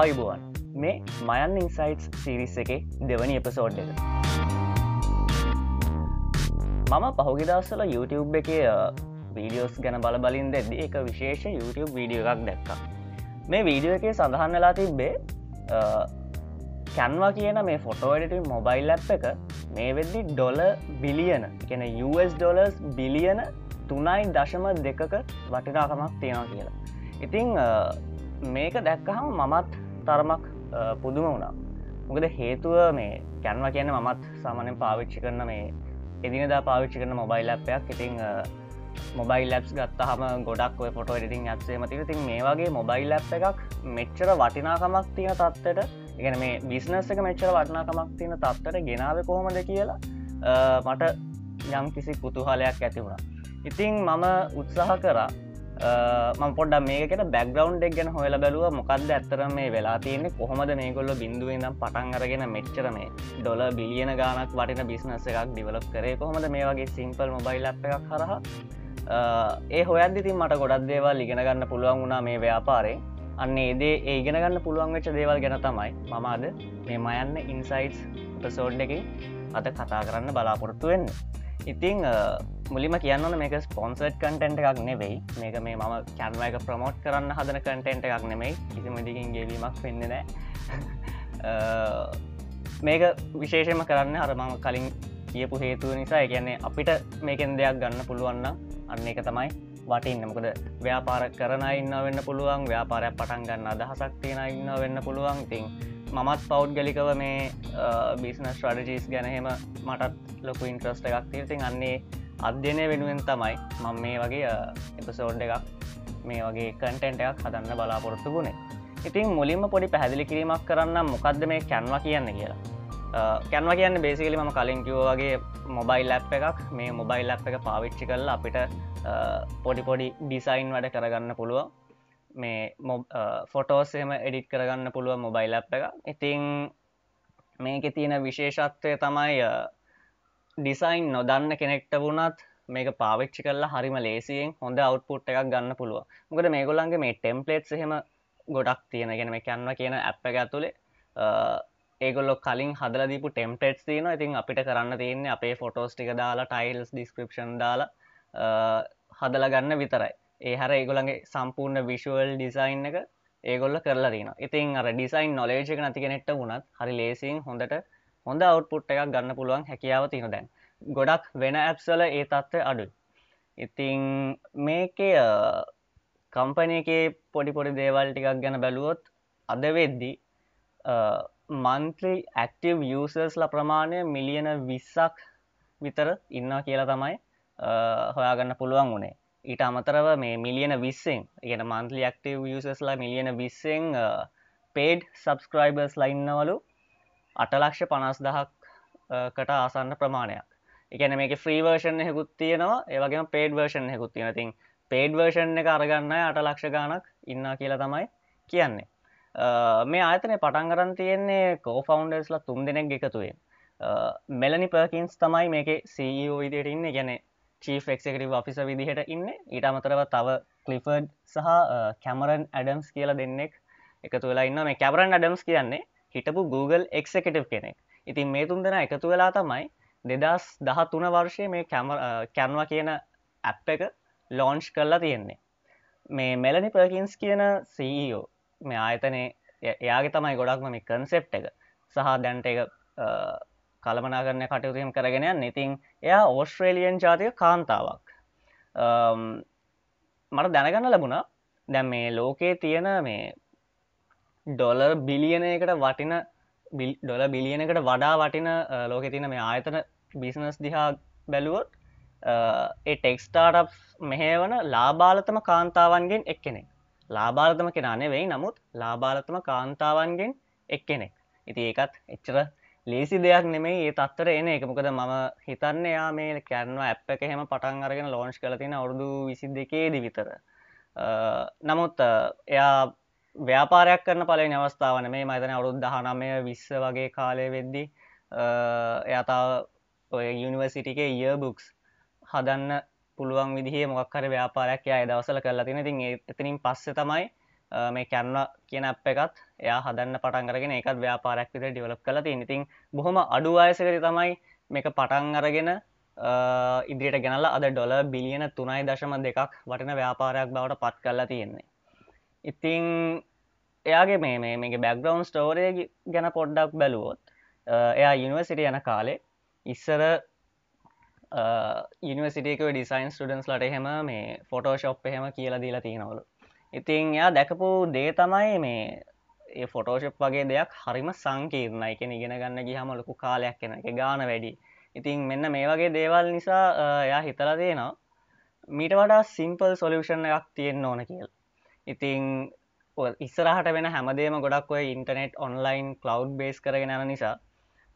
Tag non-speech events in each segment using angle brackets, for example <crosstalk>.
අයිබුවන් මේ මයන් ඉන්සයිටස් සිරිස් එක දෙවනි එපසෝඩ් එක. මම පහුගිදස්සල YouTube එක වීඩියෝස් ගැන බල බලින් දෙද එක විශේෂ YouTube වීඩියෝ එකක් දැක්කා. මේ වීඩියෝ එක සඳහන් වෙලා තිබ්බේ කැන්වා කියන මේ ෆොටෝඩට මොබයිල් ලැප් එක මේ වෙද්දි ඩොල බිලියන කියෙන US ඩොලර්ස් බිලියන තුනයි දශම දෙකක වටිනාකමක් තියෙනවා කියලා. ඉතිං මේක දැක්කහම මමත් තරමක් පුදුම වුණා. මොකද හේතුව මේ කැන්ව කියන්න මමත් සාමනෙන් පාවිච්චි කරන මේ එදිනදා පාවිච්චි කරන මොබයිල් ලැප්යක් ඉතිං මොබයිල් ලැප්ස් ගත්තහම ගොඩක් ඔය ෆොටෝ එඩිටිං ඇත්සේ මතික තින් මේ වගේ මොබයිල් ලැප් එකක් මෙච්චර වටිනාකමක් තියෙන තත්වට ඉගෙන මේ බිස්නස් එක මෙච්චර වටනාකමක් තියෙන තත්වට ගෙනාව කොහොමද කියලා මට යම් කිසි පුතුහලයක් ඇති වුණා. ඉතිං මම උත්සාහ කරා මම පොඩ මේකට බැග්‍රවන්් එක් ගැන හොල බැලුව. මොකක්ද ඇත්තර මේ වෙලා තියන්නේ? කොහොමද මේගොල්ල බිඳුවනම් පටන් අරගෙන මෙච්චර මේ ඩොල බිලියන ගානක් වටින බිස්නස එකක් ඩිවලප් කරේ? කොහොමද මේ වගේ සිම්පල් මොබයිල් අප් එකක් කරහ ඒ හොයදදිතින් මට ගොඩක් දේවල් ඉගෙන ගන්න පුළුවන් වුණා මේ ව්‍යාපාරේ. අන්න ඒදේ ඒගෙන ගන්න පුළුවන් වෙච්ච දේවල් ගැන තමයි මම අද මේ මයන්න ඉන්සයිටස් ප්‍රසෝඩ් එක. අද කතා කරන්න බලාපොරොත්තු වෙන්න. ඉතිං මුලිම කියන්න මේක ස්පොන්සර්ට් කටෙන්ට් එකක් නෙවෙයි. මේක මේ මම කැන්ව එක ප්‍රමෝට් කරන්න හදන කටෙන්ට් එකක් නෙමෙයි කිසිමදිකින් ගෙවීමක් වෙන්න නෑ. <laughs> මේක විශේෂම කරන්න හර මම කලින් කියපු හේතුව නිසා. කියන්නේ අපිට මේකෙන් දෙයක් ගන්න පුළුවන්න අන්න එක තමයි. වටින්න මොකද ව්‍යාපාර කරන ඉන්න වෙන්න පුළුවන් ව්‍යාපාරයක් පටන් ගන්න අදහසක් තියෙන ඉන්න වෙන්න පුළුවන්. තින් මමත් පෞද්ගලිකව මේ බිස්න ස්ට්‍රඩජීස් ගැනහෙම මටත් ලොකු ඉන්ට්‍රස්ට එකක් තිීතින් අන්නේ අධ්‍යනය වෙනුවෙන් තමයි මං මේ වගේ එපසෝඩ් එකක් මේ වගේ කටෙන්ට එකක් හදන්න බලාපොරොත්තු ගුණේ ඉතින් මුලින්ම පොඩි පැදිලි කිරීමක් කරන්න මොකක්ද මේ කැන්වා කියන්න කියලා. කැන්ව කියන්න බේසිකලි ම කලින් කිවෝ වගේ මොබයිල් ලැප් එකක්. මේ මොබයිල් ලැප් එක පාවිච්චි කරලා අපිට පොඩි පොඩි ඩිසයින් වැඩ කරගන්න පුළුව මේ ෆොටෝසේම එඩිට් කරගන්න පුළුව මොබයිල් ලැප් එක ඉතිං මේක තියෙන විශේෂත්වය තමයි ඩිසයින් නොදන්න කෙනෙක්ට වුණත් මේක පාවිච්චි කරලා හරිම ලේසියෙන් හොඳ අවට්පුට් එකක් ගන්න පුළුව මොකද මේගොල්ලන්ගේ මේ ටෙම්පලේට් එහෙම ගොඩක් තියෙන. ගෙන මේ කැන්ව කියන ඇප් එක ඇතුළේ ඒගොල්ලො කලින් හදල දීපු ටෙම්පටස් තියන ඉතින් අපිට කරන්න තියන්නේ අපේ ෆොටෝස් ටික දාලා ටයිල්ස් ඩිස්ක්‍රපෂන් දාලා හදල ගන්න විතරයි. ඒ හර ඒගොලන්ගේ සම්පූර්ණ විශුවල් ඩිසයින් එක ඒගොල්ල කරලා තින ඉතින් අර ඩිසයින් නොලේජක නැති කෙනෙක්ට වුණත් හරි ලේසින් හොඳට හොඳ අවට්පුට් එකක් ගන්න පුළුවන් හැකියාව තියෙන දැන්. ගොඩක් වෙන ඇප්සල ඒ තත්ත්ව අඩු ඉතිං මේකේ කම්පනයකේ පොඩි පොඩි දේවල් ටිකක් ගැන බැලුවොත් අද වෙද්දි මන්ත්‍රී ඇක්ටව් යසර්ස්ල ප්‍රමාණය මිලියන විස්සක් විතර ඉන්න කියලා තමයි හොයාගන්න පුළුවන් වුණේ. ඊට අමතරව මේ මිලියන විස්සෙන් ඉගෙන මන්ත්ලි ඇක්ටව් යසස්ලා මිලියන විස්සෙන් පේඩ් සබස්ක්‍රයිබර්ස් ලයින්නවලු අටලක්ෂ පනස් දහක්කට ආසන්න ප්‍රමාණයක්. එකන මේක ෆ්‍රීවර්ෂන් හෙකුත් තියෙනවා ඒවගේම පේඩ් වර්ෂන් හෙකුත් තියෙන තින් පේඩ් වර්ෂන් එක අරගන්න අට ලක්ෂ ගානක් ඉන්න කියලා තමයි කියන්නේ. මේ ආතනය පටන් කරන් තියෙන්නේ කෝෆවන්ඩර්ස්ල තුන් දෙනෙක් එකතුවෙන්. මෙලනි පර්කින්ස් තමයි මේක සීෝ e විදියට ඉන්න. ගැන චීෆ එක්කටව අපිස විදිහට ඉන්න. ඊට අමතරව තව කලිෆර්ඩ් සහ කැමරන් ඇඩම්ස් කියලා දෙන්නෙක් එකතු වෙලා ඉන්න මේ කැබරන් අඩම්ස් කියන්නේ හිටපු Google එක්කටව් කෙනෙක්. ඉතින් මේ තුන් දෙෙන එකතු වෙලා තමයි දෙදස් දහ තුන වර්ෂය මේ කැන්වා කියන ඇප් එක ලෝන්ච් කරලා තියෙන්නේ. මේ මෙලනි පර්කින්ස් කියන සීෝ මේ ආයතනය එයාගේ තමයි ගොඩක්ම මේ කන්සෙප් එක. සහ දැන්ට එක කළමනා කරන කටයුතුම් කරගෙනයන් ඉතින් එයා ඕස්ට්‍රේලියන් ජාතික කාන්තාවක්. මට දැනගන්න ලැබුණා. දැම් මේ ලෝකයේ තියෙන මේ ඩොලර් බිලියනයකට වටින ඩොල බිලියනකට වඩා වටින ලෝකෙ තින මේ ආයතන බිසිනස් දිහා බැලුවොත් ඒ ටෙක්ස්ටාට් මෙහවන ලාබාලතම කාන්තාවන්ගෙන් එක්කෙනෙක්. ලාබාලතම කෙනනේ වෙයි නමුත් ලාබාලතම කාන්තාවන්ගෙන් එක් කෙනෙක් ඉති ඒකත් එච්චර ලේසි දෙයක් නෙමේ ඒ තත්තර එන එක. මොකද මම හිතන්න යා මේ කැන්වා ඇප් එක හෙම පටන් අරගෙන ලෝංච් කලතින අවුරදු විසි දෙකේදි විතර. නමුත් එයා ව්‍යාපාරයක් කරන පලේ අවස්ථාවන මේ මතන අවුරුද් දහනමය විස්ස වගේ කාලය වෙද්දි එයාතාව ඔය යුනිවර්සිටිකේ ය බුක්ස් හදන්න පුළුවන් විදිහ මොක්කර ව්‍යාපාරයක් අය දවසල කරලා තින තින් එතනින් පස්ස තමයි මේ කැන්න කියන අප එකත් එයා හදන්න පටන් කරගෙන එකත් ව්‍යාපාරයක් විත ඩිවලප් කල ති ඉතින් බොහොම අඩු අයසකති තමයි මේක පටන් අරගෙන ඉදිරියට ගැනල අද ඩොල බිලියන තුනයි දශම දෙකක් වටන ව්‍යාපාරයක් බවට පත් කල්ලා තියෙන්නේ. ඉතිං එයාගේ මේ මේ මේක බැක්ග්‍රවන්් ස්ටෝරය ගැන පොඩ්ඩක් බැලුවොත් එයා යුනිවසිට යන කාලේ ඉස්සර යනිවසිටක ඩිසයින් ස්ටඩන්ස් ලට එහෙම මේ ෆොටෝශොප් එහෙම කියලා දීලා තියෙනවලු. ඉතින් එයා දැකපු දේ තමයි මේ ඒ ෆොටෝශප් වගේ දෙයක් හරිම සංකීර්ණ එක ඉගෙන ගන්න ගිහම ලොකු කාලයක් කෙන එක ගාන වැඩි. ඉතින් මෙන්න මේ වගේ දේවල් නිසා එයා හිතලා තියෙනවා මීට වඩා සිම්පල් සොලියෂන් එකක් තියෙන්න්න ඕන කියල්. ඉතිං ඉස්සරහට වෙන හැමදේම ගොඩක් ඔය ඉන්ටනෙට් ඔන්ලයින් කලව් බේස් කරගෙන යන නිසා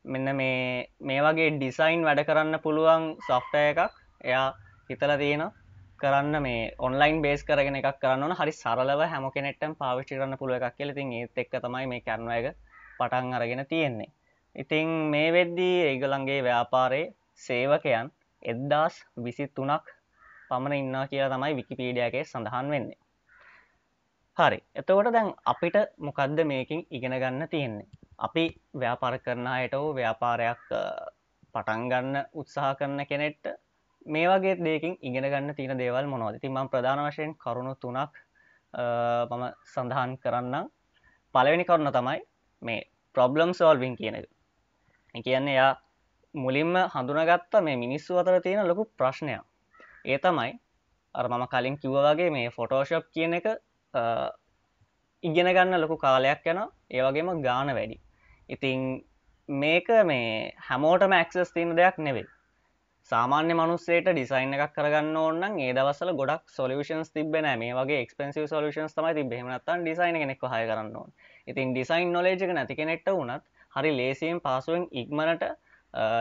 මෙන්න මේ මේ වගේ ඩිසයින් වැඩ කරන්න පුළුවන් සොෆ්ටය එකක් එයා හිතල තියෙන කරන්න මේ ඔන්ලයින් බේස් කරගෙන එකක් කරන්න හරි සරලව හැම කෙනෙට්ටම් පාවිච්චි කරන්න පුළුව එකක් කියලතින් ඒත් එක්ක තමයි මේ කරන එක පටන් අරගෙන තියෙන්නේ. ඉතිං මේ වෙද්දී ඒගලන්ගේ ව්‍යාපාරයේ සේවකයන් එද්දාස් විසි තුනක් පමණ ඉන්නා කියලා තමයි විකිපීඩියගේ සඳහන් වෙන්නේ. හරි. එතකොට දැන් අපිට මොකක්ද මේකින් ඉගෙන ගන්න තියෙන්නේ? අපි ව්‍යාපාර කරන අයට වූ ව්‍යාපාරයක් පටන් ගන්න උත්සාහ කරන කෙනෙට්ට මේ වගේ දෙකින් ඉගෙන ගන්න තියෙන දේවල් මොනවද? ති ම ප්‍රධාන වශයෙන් කරුණු තුනක් මම සඳහන් කරන්න පලවෙනි කරුණ තමයි මේ ප්‍රොබ්ලම් සෝල්විං කියන එක. කියන්නේ එයා මුලින්ම හඳුනගත්ත මේ මිනිස්සු අතර තියෙන ලොකු ප්‍රශ්නයක්. ඒ තමයි අර මම කලින් කිව්ව වගේ මේ ෆොටෝශප් කියන එක ඉගෙන ගන්න ලොකු කාලයක් යන ඒවගේම ගාන වැඩි. ඉතිං මේක මේ හැමෝටම ඇක්සස් තියන දෙයක් නෙවෙයි. සාමාන්‍ය මනුස්සේට ඩිසයින් එකක් කරගන්න ඕන්න ඒ දවසල ගොඩක් සොලියෂන්ස් තිබෙන මේ වගේ එක්ස්පෙන්සිව සොලියෂන්ස් තමයි ති බෙහමනත්තන් ඩිසයින් කෙනෙක් හය කරන්න ඕන. ඉතින් ඩිසයින් නොලේජක නැති කෙනෙක්ට වුනත් හරි ලේසියෙන් පාසුවෙන් ඉක්මනට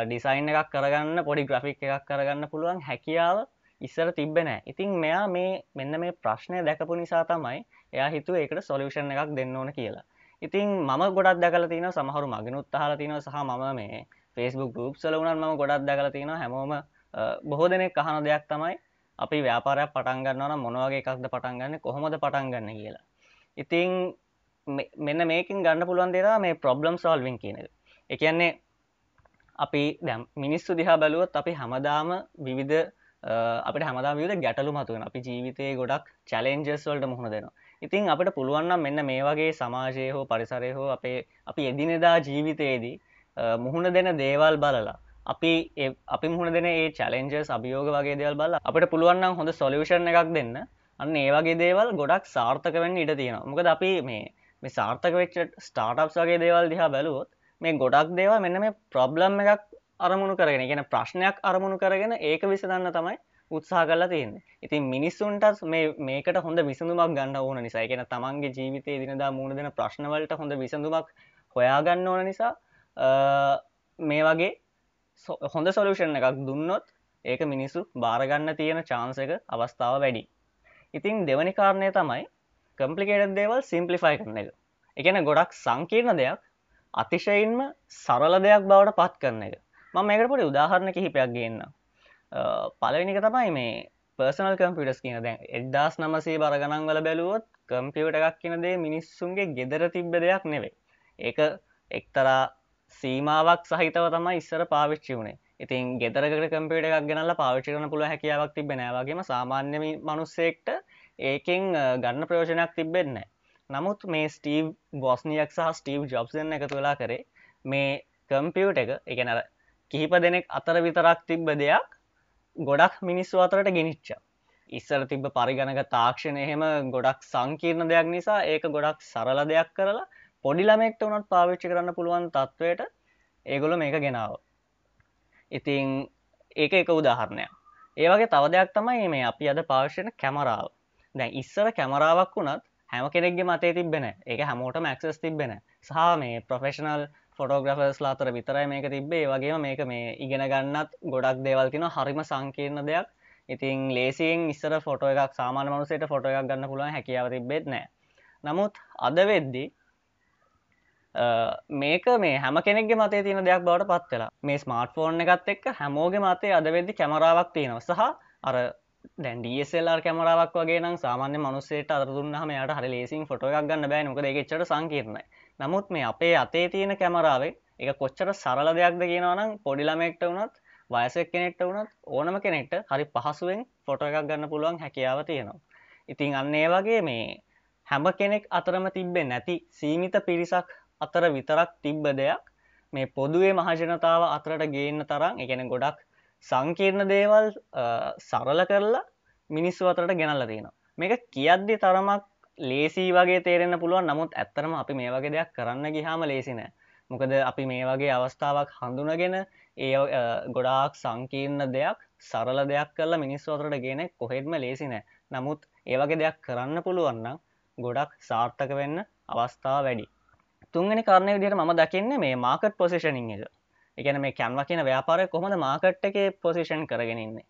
ඩිසයින් එකක් කරගන්න පොඩි ග්‍රෆික් එකක් කරගන්න පුළුවන් හැකියාව ඉස්සර තිබෙන ඉතින් මෙයා මේ මෙන්න මේ ප්‍රශ්නය දැකපු නිසා තමයි එයා හිතුව ඒකට සොලියෂන් එකක් දෙන්න ඕන කියලා. ඉතින් මම ගොඩක් දැකල තින සමහරු මගෙන උත්හල තින සහ මම මේ ෆෙස්බුක් ගරුප් සල වුණත් ම ගොඩක් දැකල තියෙන හැමෝම බොහෝ දෙනෙක් කහන දෙයක් තමයි අපි ව්‍යාපාරයක් පටන්ගන්නවන මොනවගේ එකක්ද පටන්ගන්න කොහොමද පටන්ගන්න කියලා. ඉතිං මෙන්න මේකින් ගන්න පුළුවන් දෙලා මේ ප්‍රොබ්ලම් සල්වින් කියන එකන්නේ අපි දැම් මිනිස්සු දිහා බැලුවොත් අපි හමදාම විවිධ අපට හමදා විද ගැටලු මතුවෙන අපි ජීවිතය ගොඩක් චලෙන්ජස් වලට මුහුණ දෙනවා. ඉතින් අපිට පුළුවන්නම් මෙන්න මේ වගේ සමාජය හෝ පරිසරය හෝ අපේ අපි එදිනෙදා ජීවිතයේදී මුහුණ දෙන දේවල් බලලා අපි අපි මුහුණ දෙන ඒ චලෙන්ජස් අභියෝග වගේ දේවල් බල අපට පුළුවන්නම් හොඳ සොලියෂන් එකක් දෙන්න. අන්න ඒ වගේ දේවල් ගොඩක් සාර්ථක වෙන්න ඉඩ තියෙනවා. මොකද අපි මේ මේ සාර්ථක වෙච්ච ස්ටාර්ට්ස් වගේ දේවල් දිහා බැලුවොත් මේ ගොඩක් දේවල් මෙන්න මේ ප්‍රොබ්ලම් එකක් අරමුණු කරගෙන ගෙන ප්‍රශ්නයක් අරමුණු කරගෙන ඒක විසඳන්න තමයි උත්සා කලා තියන්නේ. ඉතින් මිනිස්සුන්ටත් මේකට හොඳ විසඳුමක් ගන්න ඕන නිසා. එකෙන තමන්ගේ ජීවිතය දිනදා මුණ දෙන ප්‍රශ්නවලට හොඳ විසඳුමක් හොයාගන්න ඕන නිසා මේ වගේ හොඳ සොලූෂන් එකක් දුන්නොත් ඒක මිනිස්සු බාරගන්න තියෙන චාන්සක අවස්ථාව වැඩි. ඉතින් දෙවනි කාරණය තමයි කම්පලිකේට දේවල් සිම්පලිෆයි කරන එක. එකන ගොඩක් සංකීර්ණ දෙයක් අතිශයින්ම සරල දෙයක් බවට පත් කරන එක. මම මේකට පොඩි උදාහරණ කිහිපයක් ගන්න පලවෙනික තමයි මේ පර්සනල් කම්පිටස් කියන දැන් එඩ්දාස් නමසේ බරගණන් වල බැලුවොත් කම්පියට එකක් කියන දේ මිනිස්සුන්ගේ ගෙදර තිබ්බ දෙයක් නෙවෙයි. ඒක එක්තරා සීමාවක් සහිතව තමයි ඉස්සර පාවිච්චි වුණේ. ඉතින් ගෙදරකට කම්පියට එකක් ගෙනල්ල පාවිච්චි කරන පුළුව හැකියාවක් තිබෙන වගේම සාමාන්‍ය මනුස්සෙක්ට ඒකෙන් ගන්න ප්‍රයෝජනයක් තිබෙන්න නමුත් මේ ස්ටීව් බොස්නියක් සහ ස්ටීව් ජොබ්සන් එකතු වෙලා කරේ මේ කම්පියුට එක එකනර කිහිප දෙනෙක් අතර විතරක් තිබ්බ දෙයක් ගොඩක් මිනිස්සු අතරට ගෙනනිච්චා ඉස්සර තිබ පරිගණක තාක්ෂණය එහෙම ගොඩක් සංකීර්ණ දෙයක් නිසා ඒක ගොඩක් සරල දෙයක් කරලා පොඩිලමෙක්ට වනත් පාවිච්චි කරන්න පුළුවන් තත්ත්වයට ඒගොල මේක ගෙනාව. ඉතිං ඒක එක උදාහරණයක්. ඒවගේ තව දෙයක් තමයි මේ අපි අද පාවිශ්‍යන කැමරාව. දැන් ඉස්සර කැමරාවක් වුණත් හැම කෙනෙක්ගේ මතේ තිබෙන ඒක හැමෝට මැක්සස් තිබෙන සහ මේ ප්‍රොෆෙෂනල් ෆොටෝග්‍රෆර්ස් ලාතර විතරයි මේක තිබේ වගේ මේක මේ ඉගෙන ගන්නත් ගොඩක් දේවල් තින හරිම සංකීර්ණ දෙයක්. ඉතින් ලේසියෙන් ඉස්සර ෆොටෝ එකක් සාමාන මනුසේට ෆොටෝ එකක් ගන්න පුළුවන් හැකියාව තිබෙත් නෑ. නමුත් අද වෙද්දි මේක මේ හැම කෙනෙක්ගේ මතේ තියෙන දෙයක් බවට පත්වෙලා මේ ස්මාර්ට් ෆෝන් එකත් එක්ක හැමෝගේ මතේ අද වෙද්දි කැමරාවක් තියෙනව. සහ අර දැන් ඩSLR කැමරාවක් වගේ නම් සාමාන්‍ය මනුස්සේට අරදුන්නහම යට හරි ලේසින් ෆොට එකක් ගන්න බෑ නොක එකච්චට සංකීර්ණයි. නමුත් මේ අපේ අතේ තියෙන කැමරාවේ එක කොච්චර සරල දෙයක්ද කියනවනම් පොඩිලමෙක්ට වුණත් වයසක් කෙනෙක්ට වුණත් ඕනම කෙනෙක්ට හරි පහසුවෙන් ෆොට එකක් ගන්න පුළුවන් හැකියාව තියෙනවා. ඉතින් අන්න ඒ වගේ මේ හැම කෙනෙක් අතරම තිබ්බෙ නැති සීමිත පිරිසක් අතර විතරක් තිබ්බ දෙයක් මේ පොදුවේ මහජනතාව අතරට ගේන්න තරම් එකන ගොඩක් සංකීර්ණ දේවල් සරල කරලා මිනිස්සු අතරට ගෙනල්ල තියෙනවා. මේක කියද්දි තරමක් ලේසි වගේ තේරෙන පුළුවන්. නමුත් ඇත්තරම අපි මේ වගේ දෙයක් කරන්න ගිහාම ලේසිනෑ මොකද අපි මේ වගේ අවස්ථාවක් හඳුනගෙන ඒ ගොඩාක් සංකීර්ණ දෙයක් සරල දෙයක් කරලා මිනිස්සු අතරට ගෙන කොහෙත්ම ලේසි නෑ. නමුත් ඒවගේ දෙයක් කරන්න පුළුවන්න ගොඩක් සාර්ථක වෙන්න අවස්ථාව වැඩි. තුන්ගනි කරණය විදිට ම දකින්න මේ මාකට් පොසිෂනිං එක. එකන මේ කැන්ව කියන ව්‍යාපාරය කොහොඳ මාකට් එක පොසිෂන් කරගෙනන්නේ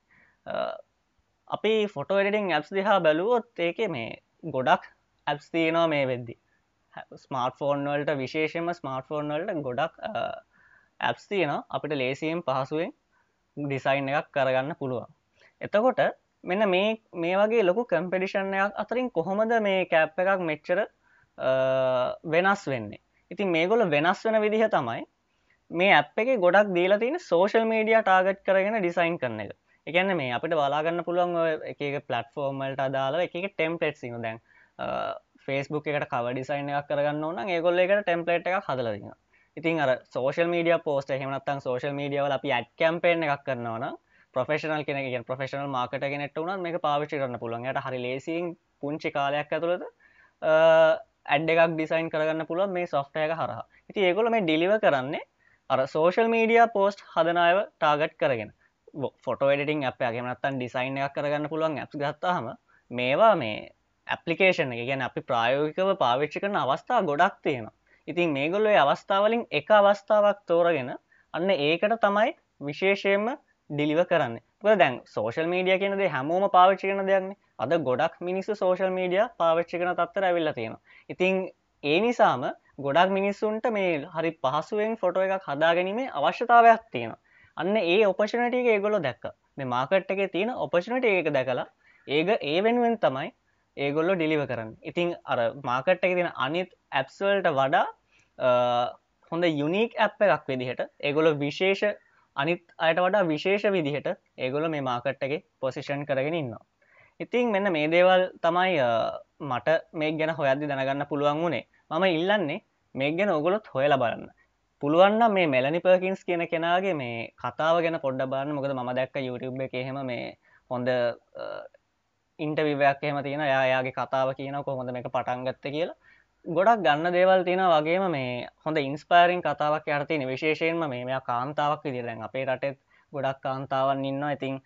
අපි ෆොටෝ එඩිටිං ඇප්ස් දිහා බැලුවොත් ඒක මේ ගොඩක් ඇප්ස් තියනවා මේ වෙද්දි. ස්මාර්ට ෆෝන් වලට විශේෂම ස්මාර්ට ෆෝන් වලට ගොඩක් ඇප්ස් තියන අපිට ලේසියෙන් පහසුවෙන් ඩිසයින් එකක් කරගන්න පුළුවන්. එතකොට මෙන්න මේ මේ වගේ ලොකු කම්පිඩිෂන්යක් අතරින් කොහොමද මේ කැප් එකක් මෙච්චර වෙනස් වෙන්නේ? ඉතින් මේගොල වෙනස් වෙන විදිහ තමයි මේ ඇප් එක ගොඩක් දීලා තියෙන සෝශල් මීඩිය ටාගට් කරගෙන ඩිසයින් කරන එක. එකන්න මේ අපිට බලාගන්න පුළුවන් එක පලටෆෝර්මල්ට අදාලා එක ටෙම්පලට් සින දැන් ෆේස්බුක් එකට කව ඩිසයින් එකක් කරගන්න ඕන ඒගොල්ල එකට ටෙම්පලට් එකක් හදලදින ඉතින් අර සෝශල් මීඩිය පෝස්ට හෙමනත්තන් සෝශල් මීඩියවල අපි ඇඩ් කැම්පේෙන් එකක් කරනවන ප්‍රෆෙෂනල් කෙනෙක ප්‍රෆෙෂනල් මාකට ගෙනෙට වුනත් මේ පාවිච්චි කරන්න පුළුවන්ට හරි ලේසින් පුංචි කාලයක් ඇතුළද ඇඩ් එකක් ඩිසයින් කරගන්න පුළුවන් මේ සොෆ්ටය එක හරහා. ඉති ඒගොල මේ ඩිලිව කරන්නේ අර සෝෂල් මීඩිය පෝස්ට් හදනායව ටාගට් කරගෙන. ෆොටෝ එඩිටිං අප ගමනත්තන් ඩිසයින් එකක් කරගන්න පුළුවන් ඇප් ගත්තාහම මේවා මේ ඇපලිකේෂන් එක. ගැන අපි ප්‍රායෝගිකව පාවිච්චි කරන අවස්ථා ගොඩක් තියෙනවා. ඉතින් මේගොල්ලො අවස්ථාවලින් එක අවස්ථාවක් තෝරගෙන අන්න ඒකට තමයි විශේෂයෙන්ම ඩිලිව කරන්න. දැන් සෝෂල් මීඩිය කියනද හැමෝම පාවිච්චි කන දෙයක්න්නේ අද ගොඩක් මිනිස්සු සෝෂල් මීඩිය පාවිච්චි කන තත්තර ඇවිල්ල තියෙනවා. ඉතිං ඒ නිසාම ගොඩක් මිනිස්සුන්ට මේ හරි පහසුවෙන් ෆොටෝ එකක් හදාගැනීමේ අවශ්‍යතාවයක් තියෙන අන්න ඒ ඔපචනටික ඒගොලො දැක්ක. මේ මාකට් එක තියෙන ඔපචනට ඒක දැකලා ඒක ඒ වෙනුවෙන් තමයි ඒගොල්ලො ඩිලිව කරන්න. ඉතිං අර මාකට් එක තින අනිත් ඇප්සල්ට වඩා හොඳ යුනික් ඇප් එකක් විදිහට ඒගොලො විශේෂ අනිත් අයට වඩා විශේෂ විදිහට ඒගොල මේ මාකට් එක පොසිෂන් කරගෙන ඉන්නවා. ඉතින් මෙන්න මේ දේවල් තමයි මට මේ ගැන හොයද්දි දැනගන්න පුළුවන් වුණේ. මම ඉල්ලන්නේ මේ ගැන ඔගොලොත් හොයලා බලන්න. පුළුවන්න මේ මෙලනි පර්කින්ස් කියන කෙනගේ මේ කතාව ගැන පොඩ්ඩ බාන්න මොකද ම දැක්ක YouTube එක එහෙම මේ හොඳ ඉන්ටවිවයක් එහෙම තියෙන යායාගේ කතාව කියන කොහොඳ මේක පටන්ගත්ත කියලා. ගොඩක් ගන්න දේවල් තියෙන වගේම මේ හොඳ ඉන්ස්පෑරිං කතාවක් යටතින විශේෂයෙන්ම මේ මෙයා කාන්තාවක් විදිරෙන් අපේ රටෙත් ගොඩක් කාන්තාවන් ඉන්න ඉතිං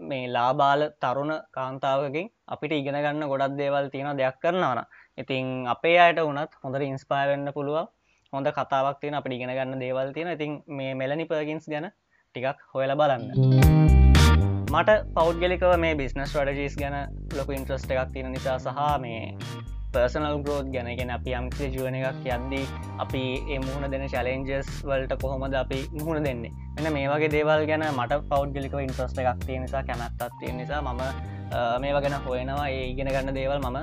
මේ ලාබාල තරුණ කාන්තාවකින් අපිට ඉගෙන ගන්න ගොඩක් දේවල් තියෙන දෙයක් කරනවන ඉතින් අපේ අයට වනත් හොඳට ඉන්ස්පායවෙන්න පුළුව හොඳ කතාවක් තියෙන අපට ඉගෙන ගන්න දේවල් තියෙන ඉතින් මේ මෙලනි පර්ගින්ස් ගැන ටිකක් හොයල බලන්න. මට පෞද්ගලිකව මේ බිස්නස් වඩජීස් ගැන ලොක ඉන්ට්‍රස්ට එකක් තියෙන නිසා සහ මේ පර්සනල් ග්‍රෝත් ගැනගෙන අපි යම්කිසි ජුවන එකක් යද්දී අපි ඒ මුහුණ දෙන චලෙන්ජස් වලට කොහොමද අපි මුහුණ දෙන්නේ? එන්න මේ වගේ දේවල් ගැන මට පෞද්ගලික ඉන්ට්‍රස්ට එකක් තියෙන නිසා කැමැත්තත් තියෙන නිසා මම මේවා ගැන හොයනවා. ඒ ඉගෙන ගන්න දේවල් මම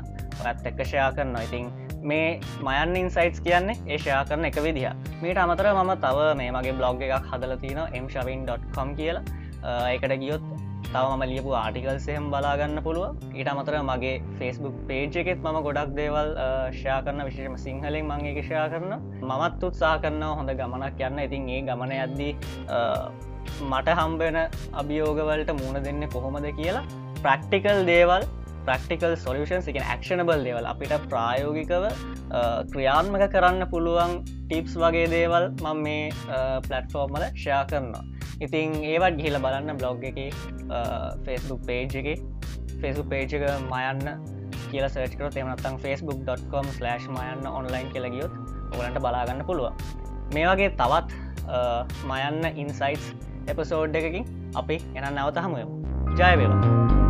ඔත් එක්ක ෂයා කරන්න ඉතින් මේ මයන් ඉන්සයිටස් කියන්නේ ඒෂයා කරන එක විදිහ මීට අමතර මම තව මේ මගේ බ්ලොග් එකක් හදල තින එම්ශවින්.කොම් කියලා. ඒකට ගියොත් තව ම ලියපු ආටිකල්සයම් බලාගන්න පුළුව ඊට අමතර මගේ ෆෙස්බුක් පේජ් එකෙත් මම ගොඩක් දේවල් ෂයා කරන විශේෂම සිංහලෙන් මංගේ ෂයා කරන මමත් උත්සා කරන්න හොඳ ගමනක් යන්න. ඉතින් ඒ ගමන යද්දී මට හම්බෙන අභියෝගවලට මුණ දෙන්න කොහොමද කියලා ප්‍රක්ටිකල් දේවල් ප්‍රක්ටිකල් සොලියෂන්ස් එක ක්ෂණබල් දේවල්. අපිට ප්‍රායෝගිකව ක්‍රියාත්මක කරන්න පුළුවන් ටිප්ස් වගේ දේවල් මං මේ පලට්ෆෝර්මල ෂයා කරනවා. ඉතින් ඒවත් ගිහිල බලන්න බ්ලොග් එක ෆෙස්බුක් පේජ් එක. ෆෙසු පේජ් එක මයන්න කියල සර්චකර එමනත්තන් facebook.com ස්ලෑශ් මයන්න ඔන්ලයින් කියලගියොත් ඔලන්ට බලාගන්න පුළුව මේ වගේ තවත් මයන්න ඉන්සයිටස් එපසෝඩ් එකකින් අපි එන නැවත හමුයමු ජයවේවා